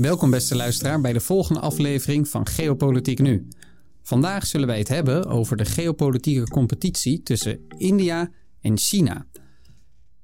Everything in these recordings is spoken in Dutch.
Welkom beste luisteraar bij de volgende aflevering van Geopolitiek Nu. Vandaag zullen wij het hebben over de geopolitieke competitie tussen India en China.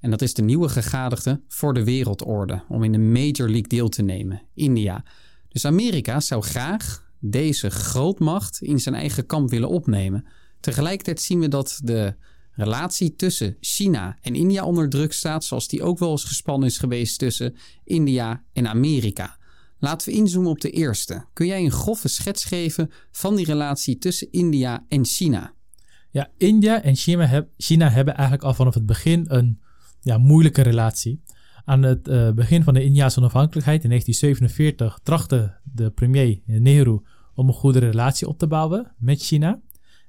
En dat is de nieuwe gegadigde voor de wereldorde om in de Major League deel te nemen, India. Dus Amerika zou graag deze grootmacht in zijn eigen kamp willen opnemen. Tegelijkertijd zien we dat de relatie tussen China en India onder druk staat, zoals die ook wel eens gespannen is geweest tussen India en Amerika. Laten we inzoomen op de eerste. Kun jij een grove schets geven van die relatie tussen India en China? Ja, India en China, heb, China hebben eigenlijk al vanaf het begin een ja, moeilijke relatie. Aan het uh, begin van de Indiase onafhankelijkheid in 1947 trachtte de premier Nehru om een goede relatie op te bouwen met China.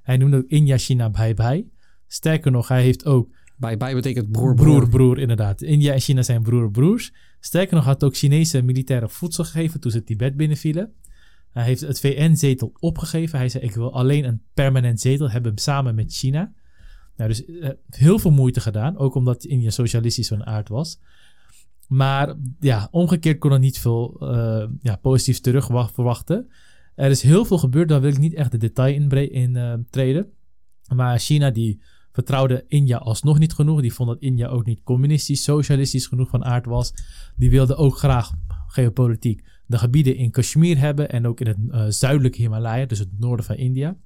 Hij noemde ook India-China bye-bye. Sterker nog, hij heeft ook... Bye-bye betekent broer, broer. Broer, broer, inderdaad. India en China zijn broer, broers. Sterker nog, had ook Chinese militairen voedsel gegeven toen ze Tibet binnenvielen. Hij heeft het VN-zetel opgegeven. Hij zei, ik wil alleen een permanent zetel hebben samen met China. Nou, dus uh, heel veel moeite gedaan. Ook omdat India socialistisch van aard was. Maar ja, omgekeerd kon er niet veel uh, ja, positiefs terug verwachten. Er is heel veel gebeurd, daar wil ik niet echt de detail in, in uh, treden. Maar China die vertrouwde India alsnog niet genoeg. Die vond dat India ook niet communistisch, socialistisch genoeg van aard was. Die wilde ook graag geopolitiek de gebieden in Kashmir hebben en ook in het uh, zuidelijke Himalaya, dus het noorden van India.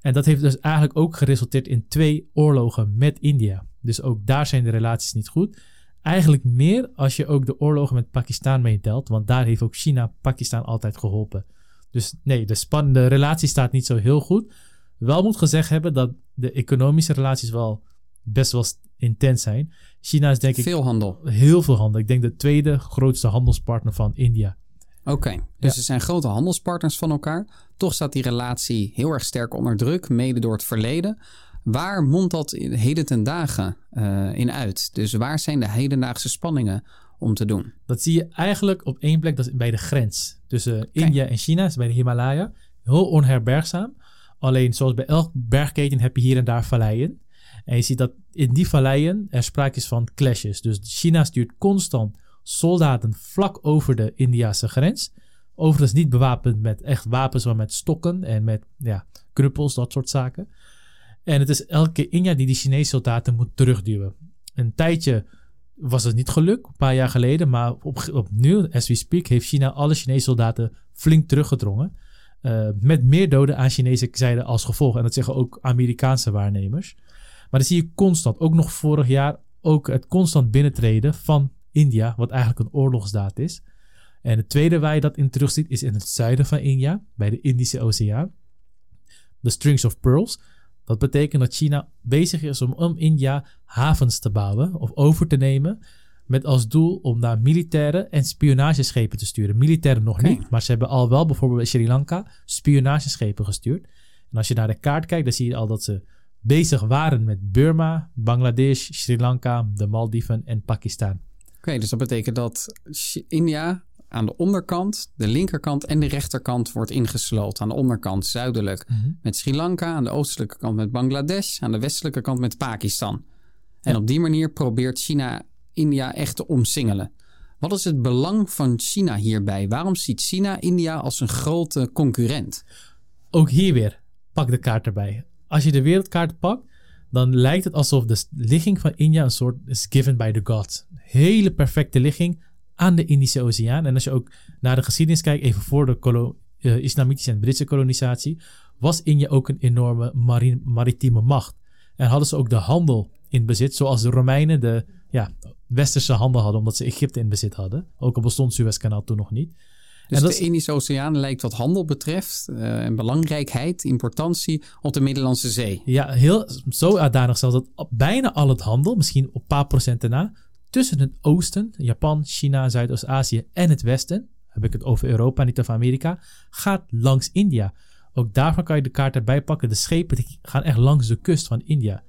En dat heeft dus eigenlijk ook geresulteerd in twee oorlogen met India. Dus ook daar zijn de relaties niet goed. Eigenlijk meer als je ook de oorlogen met Pakistan meetelt, want daar heeft ook China Pakistan altijd geholpen. Dus nee, de, spannende relatie staat niet zo heel goed. Wel moet gezegd hebben dat de economische relaties wel best wel intens zijn. China is denk ik... Veel handel. Heel veel handel. Ik denk de tweede grootste handelspartner van India. Oké, dus ja. ze zijn grote handelspartners van elkaar. Toch staat die relatie heel erg sterk onder druk, mede door het verleden. Waar mondt dat heden ten dagen uh, in uit? Dus waar zijn de hedendaagse spanningen om te doen? Dat zie je eigenlijk op één plek, dat is bij de grens tussen okay. India en China, is bij de Himalaya. Heel onherbergzaam. Alleen zoals bij elk bergketen heb je hier en daar valleien. En je ziet dat in die valleien er sprake is van clashes. Dus China stuurt constant soldaten vlak over de Indiase grens. Overigens niet bewapend met echt wapens, maar met stokken en met ja, knuppels, dat soort zaken. En het is elke India die die Chinese soldaten moet terugduwen. Een tijdje was het niet gelukt, een paar jaar geleden. Maar op, opnieuw, as we speak, heeft China alle Chinese soldaten flink teruggedrongen. Uh, met meer doden aan Chinese zijde als gevolg. En dat zeggen ook Amerikaanse waarnemers. Maar dan zie je constant, ook nog vorig jaar, ook het constant binnentreden van India, wat eigenlijk een oorlogsdaad is. En het tweede waar je dat in terugziet is in het zuiden van India, bij de Indische Oceaan. De Strings of Pearls. Dat betekent dat China bezig is om om India havens te bouwen of over te nemen. Met als doel om daar militaire en spionageschepen te sturen. Militairen nog okay. niet, maar ze hebben al wel bijvoorbeeld bij Sri Lanka spionageschepen gestuurd. En als je naar de kaart kijkt, dan zie je al dat ze bezig waren met Burma, Bangladesh, Sri Lanka, de Maldiven en Pakistan. Oké, okay, dus dat betekent dat India aan de onderkant, de linkerkant en de rechterkant wordt ingesloten. Aan de onderkant zuidelijk mm -hmm. met Sri Lanka, aan de oostelijke kant met Bangladesh, aan de westelijke kant met Pakistan. En ja. op die manier probeert China India echt te omsingelen. Wat is het belang van China hierbij? Waarom ziet China India als een grote concurrent? Ook hier weer, pak de kaart erbij. Als je de wereldkaart pakt, dan lijkt het alsof de ligging van India een soort is given by the gods. Hele perfecte ligging aan de Indische Oceaan. En als je ook naar de geschiedenis kijkt, even voor de uh, islamitische en Britse kolonisatie, was India ook een enorme maritieme macht. En hadden ze ook de handel in bezit, zoals de Romeinen de ja, westerse handel hadden, omdat ze Egypte in bezit hadden. Ook al bestond Suezkanaal toen nog niet. Dus de Indische Oceaan lijkt wat handel betreft uh, en belangrijkheid, importantie op de Middellandse Zee. Ja, heel, zo uitdanig zelfs dat bijna al het handel, misschien op een paar procent erna, tussen het oosten, Japan, China, Zuidoost-Azië en het westen, heb ik het over Europa, niet over Amerika, gaat langs India. Ook daarvan kan je de kaart erbij pakken. De schepen gaan echt langs de kust van India.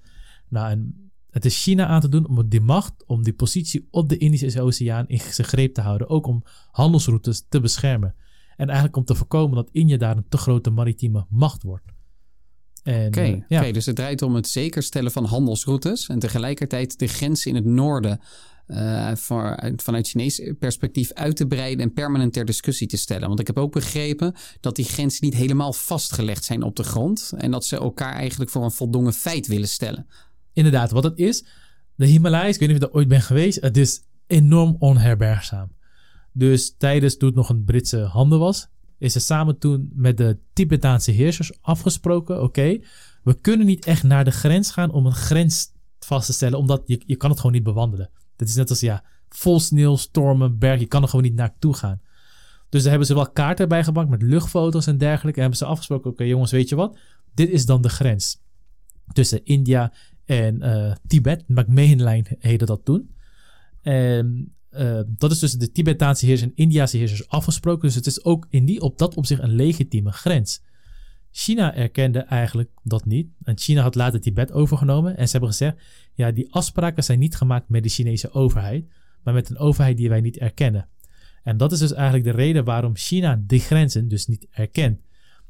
Nou, en het is China aan te doen om die macht, om die positie op de Indische Oceaan in zijn greep te houden. Ook om handelsroutes te beschermen. En eigenlijk om te voorkomen dat India daar een te grote maritieme macht wordt. Oké, okay, ja. okay, dus het draait om het zekerstellen van handelsroutes en tegelijkertijd de grenzen in het noorden uh, voor, vanuit Chinees perspectief uit te breiden en permanent ter discussie te stellen. Want ik heb ook begrepen dat die grenzen niet helemaal vastgelegd zijn op de grond en dat ze elkaar eigenlijk voor een voldongen feit willen stellen. Inderdaad, wat het is, de Himalayas, ik weet niet of je er ooit bent geweest, het is enorm onherbergzaam. Dus tijdens toen het nog een Britse handen was, is er samen toen met de Tibetaanse heersers afgesproken: oké, we kunnen niet echt naar de grens gaan om een grens vast te stellen, omdat je, je kan het gewoon niet bewandelen. Dat is net als ja, vol sneeuw, stormen, berg, je kan er gewoon niet naartoe gaan. Dus daar hebben ze wel kaarten bij met luchtfoto's en dergelijke. En hebben ze afgesproken: oké, jongens, weet je wat? Dit is dan de grens tussen India en uh, Tibet. McMahon-lijn heette dat toen. En uh, dat is tussen de Tibetaanse heersers en Indiase heersers afgesproken. Dus het is ook in die, op dat opzicht een legitieme grens. China erkende eigenlijk dat niet. En China had later Tibet overgenomen. En ze hebben gezegd: ja, die afspraken zijn niet gemaakt met de Chinese overheid, maar met een overheid die wij niet erkennen. En dat is dus eigenlijk de reden waarom China die grenzen dus niet erkent.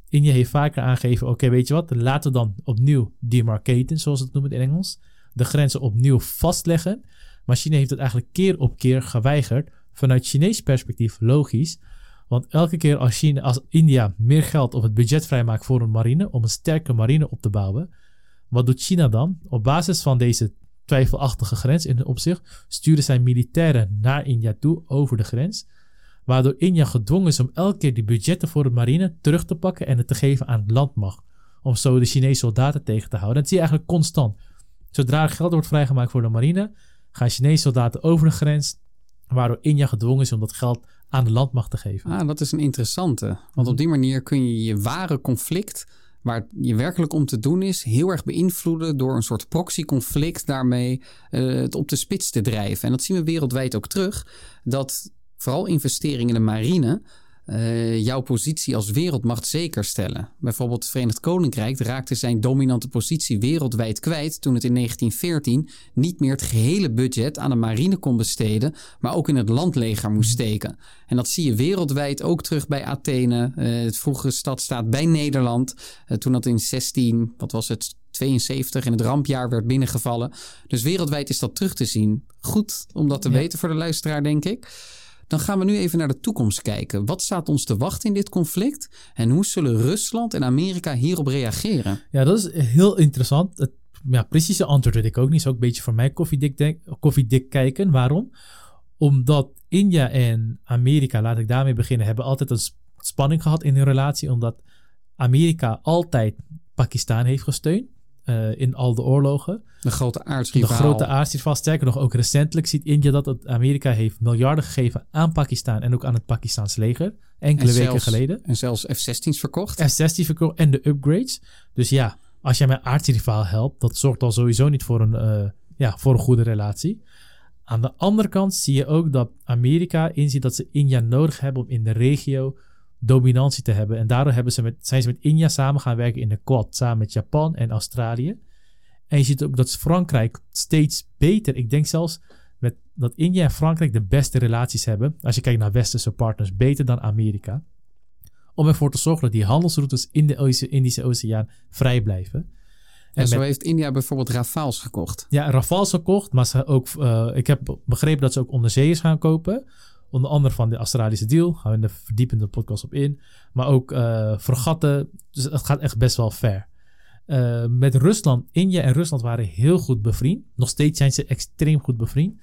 India heeft vaker aangegeven: oké, weet je wat, laten we dan opnieuw demarcaten, zoals het noemen in Engels. De grenzen opnieuw vastleggen. Maar China heeft het eigenlijk keer op keer geweigerd. Vanuit Chinees perspectief logisch. Want elke keer als, China, als India meer geld op het budget vrijmaakt voor een marine, om een sterke marine op te bouwen, wat doet China dan? Op basis van deze twijfelachtige grens in opzicht, sturen zij militairen naar India toe over de grens, waardoor India gedwongen is om elke keer die budgetten voor de marine terug te pakken en het te geven aan landmacht, om zo de Chinese soldaten tegen te houden. Dat zie je eigenlijk constant. Zodra er geld wordt vrijgemaakt voor de marine, gaan Chinese soldaten over de grens, waardoor India gedwongen is om dat geld aan de landmacht te geven. Ah, dat is een interessante. Want op die manier kun je je ware conflict, waar je werkelijk om te doen is, heel erg beïnvloeden door een soort proxy-conflict daarmee uh, het op de spits te drijven. En dat zien we wereldwijd ook terug, dat vooral investeringen in de marine uh, jouw positie als wereldmacht zeker stellen. Bijvoorbeeld het Verenigd Koninkrijk raakte zijn dominante positie wereldwijd kwijt toen het in 1914 niet meer het gehele budget aan de marine kon besteden, maar ook in het landleger moest steken. En dat zie je wereldwijd ook terug bij Athene, uh, het vroegere stadstaat bij Nederland, uh, toen dat in 16, wat was het, 72 in het rampjaar werd binnengevallen. Dus wereldwijd is dat terug te zien. Goed om dat te weten voor de luisteraar, denk ik. Dan gaan we nu even naar de toekomst kijken. Wat staat ons te wachten in dit conflict? En hoe zullen Rusland en Amerika hierop reageren? Ja, dat is heel interessant. Het ja, precieze antwoord weet ik ook niet. Is ook een beetje voor mij koffiedik, koffiedik kijken. Waarom? Omdat India en Amerika, laat ik daarmee beginnen, hebben altijd een spanning gehad in hun relatie. Omdat Amerika altijd Pakistan heeft gesteund. Uh, in al de oorlogen. De grote aardsrivaal. De grote aardsrivaal. Sterker nog, ook recentelijk ziet India dat het Amerika heeft miljarden gegeven aan Pakistan en ook aan het Pakistaanse leger. Enkele weken geleden. En zelfs F-16's verkocht. F-16's verkocht en de upgrades. Dus ja, als jij mijn aardsrivaal helpt, dat zorgt al sowieso niet voor een, uh, ja, voor een goede relatie. Aan de andere kant zie je ook dat Amerika inziet dat ze India nodig hebben om in de regio dominantie te hebben. En daardoor hebben ze met, zijn ze met India samen gaan werken in de Quad, samen met Japan en Australië. En je ziet ook dat Frankrijk steeds beter, ik denk zelfs met, dat India en Frankrijk de beste relaties hebben, als je kijkt naar westerse partners, beter dan Amerika. Om ervoor te zorgen dat die handelsroutes in de Indische Oceaan vrij blijven. En, zo heeft India bijvoorbeeld Rafales gekocht. Ja, Rafales gekocht, maar ze ook, uh, ik heb begrepen dat ze ook onderzeeërs gaan kopen. Onder andere van de Australische deal. Gaan we in de verdiepende podcast op in. Maar ook uh, vergatten. Dus het gaat echt best wel ver. Uh, met Rusland, India en Rusland waren heel goed bevriend. Nog steeds zijn ze extreem goed bevriend.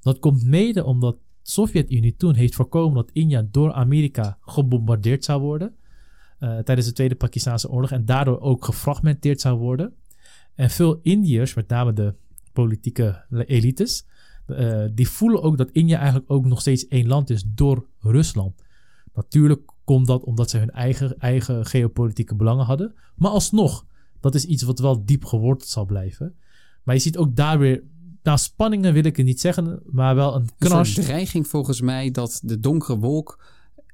Dat komt mede omdat de Sovjet-Unie toen heeft voorkomen dat India door Amerika gebombardeerd zou worden. Uh, tijdens de Tweede Pakistanse Oorlog. En daardoor ook gefragmenteerd zou worden. En veel Indiërs, met name de politieke elites, uh, die voelen ook dat India eigenlijk ook nog steeds één land is door Rusland. Natuurlijk komt dat omdat ze hun eigen, eigen geopolitieke belangen hadden. Maar alsnog, dat is iets wat wel diep geworteld zal blijven. Maar je ziet ook daar weer nou, spanningen wil ik het niet zeggen, maar wel een crash. Een dreiging volgens mij dat de donkere wolk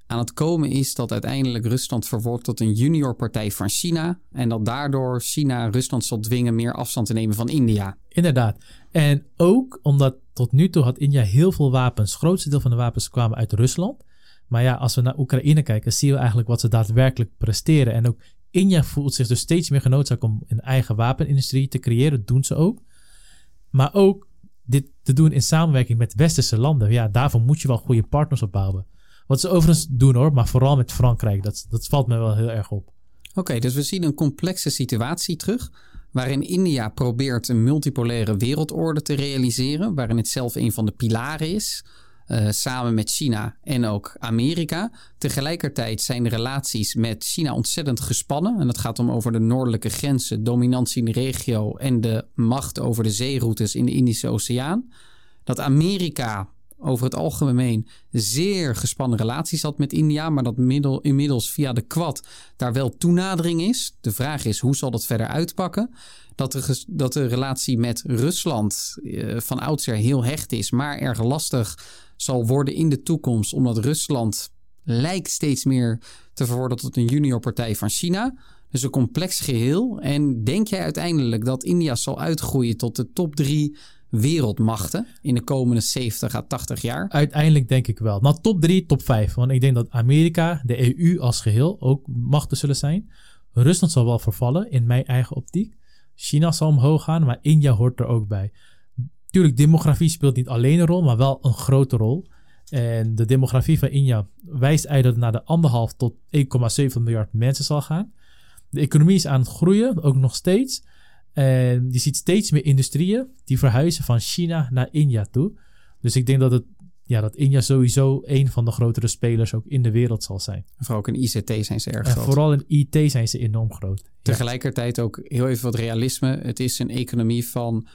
aan het komen is dat uiteindelijk Rusland verwoordt tot een junior partij van China. En dat daardoor China Rusland zal dwingen meer afstand te nemen van India. Inderdaad. En ook omdat tot nu toe had India heel veel wapens. Het grootste deel van de wapens kwamen uit Rusland. Maar ja, als we naar Oekraïne kijken, zien we eigenlijk wat ze daadwerkelijk presteren. En ook India voelt zich dus steeds meer genoodzaakt om een eigen wapenindustrie te creëren. Dat doen ze ook. Maar ook, dit te doen in samenwerking met westerse landen. Ja, daarvoor moet je wel goede partners opbouwen. Wat ze overigens doen hoor, maar vooral met Frankrijk. Dat, dat valt me wel heel erg op. Oké, dus we zien een complexe situatie terug. Waarin India probeert een multipolaire wereldorde te realiseren. Waarin het zelf een van de pilaren is. Uh, samen met China en ook Amerika. Tegelijkertijd zijn de relaties met China ontzettend gespannen. En dat gaat om over de noordelijke grenzen, dominantie in de regio en de macht over de zeeroutes in de Indische Oceaan. Dat Amerika over het algemeen zeer gespannen relaties had met India, maar dat middel, inmiddels via de Quad daar wel toenadering is. De vraag is hoe zal dat verder uitpakken? Dat de, dat de relatie met Rusland eh, van oudsher heel hecht is, maar erg lastig zal worden in de toekomst, omdat Rusland lijkt steeds meer te verworden tot een juniorpartij van China. Dus een complex geheel. En denk jij uiteindelijk dat India zal uitgroeien tot de top drie wereldmachten in de komende 70 à 80 jaar? Uiteindelijk denk ik wel. Nou, top 3, top 5. Want ik denk dat Amerika, de EU als geheel ook machten zullen zijn. Rusland zal wel vervallen in mijn eigen optiek. China zal omhoog gaan, maar India hoort er ook bij. Tuurlijk, demografie speelt niet alleen een rol, maar wel een grote rol. En de demografie van India wijst het naar de anderhalf tot 1,7 miljard mensen zal gaan. De economie is aan het groeien, ook nog steeds. En je ziet steeds meer industrieën die verhuizen van China naar India toe. Dus ik denk dat, het, ja, dat India sowieso een van de grotere spelers ook in de wereld zal zijn. vooral ook in ICT zijn ze erg en groot. Vooral in IT zijn ze enorm groot. Tegelijkertijd ook heel even wat realisme. Het is een economie van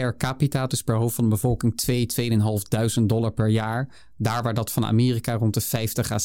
per capita, dus per hoofd van de bevolking, 2, 2.500 dollar per jaar. Daar waar dat van Amerika rond de 50 à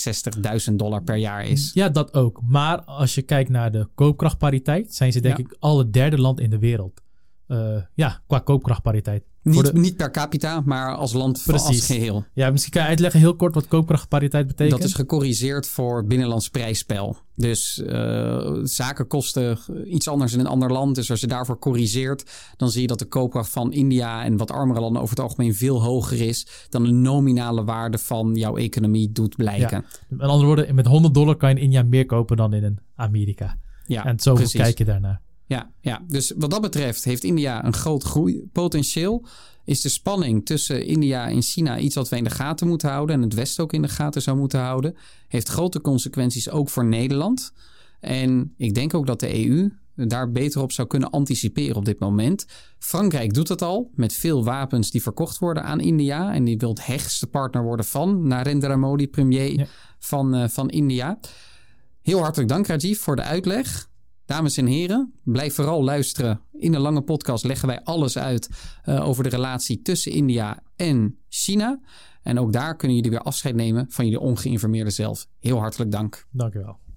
60.000 dollar per jaar is. Ja, dat ook. Maar als je kijkt naar de koopkrachtpariteit, zijn ze denk ik alle derde land in de wereld. Uh, ja, qua koopkrachtpariteit. Niet, niet per capita, maar als land Precies. als geheel. Ja, misschien kan je uitleggen heel kort wat koopkrachtpariteit betekent. Dat is gecorrigeerd voor binnenlands prijsspel. Dus uh, zaken kosten iets anders in een ander land. Dus als je daarvoor corrigeert, dan zie je dat de koopkracht van India en wat armere landen over het algemeen veel hoger is dan de nominale waarde van jouw economie doet blijken. Ja. Met andere woorden, met 100 dollar kan je in India meer kopen dan in Amerika. Ja, en zo kijk je daarnaar. Ja, ja, dus wat dat betreft heeft India een groot groeipotentieel. Is de spanning tussen India en China iets wat we in de gaten moeten houden en het Westen ook in de gaten zou moeten houden. Heeft grote consequenties ook voor Nederland. En ik denk ook dat de EU daar beter op zou kunnen anticiperen op dit moment. Frankrijk doet dat al met veel wapens die verkocht worden aan India. En die wil het hechtste partner worden van Narendra Modi, premier van, uh, van India. Heel hartelijk dank Rajiv voor de uitleg. Dames en heren, blijf vooral luisteren. In een lange podcast leggen wij alles uit uh, over de relatie tussen India en China. En ook daar kunnen jullie weer afscheid nemen van jullie ongeïnformeerde zelf. Heel hartelijk dank. Dank u wel.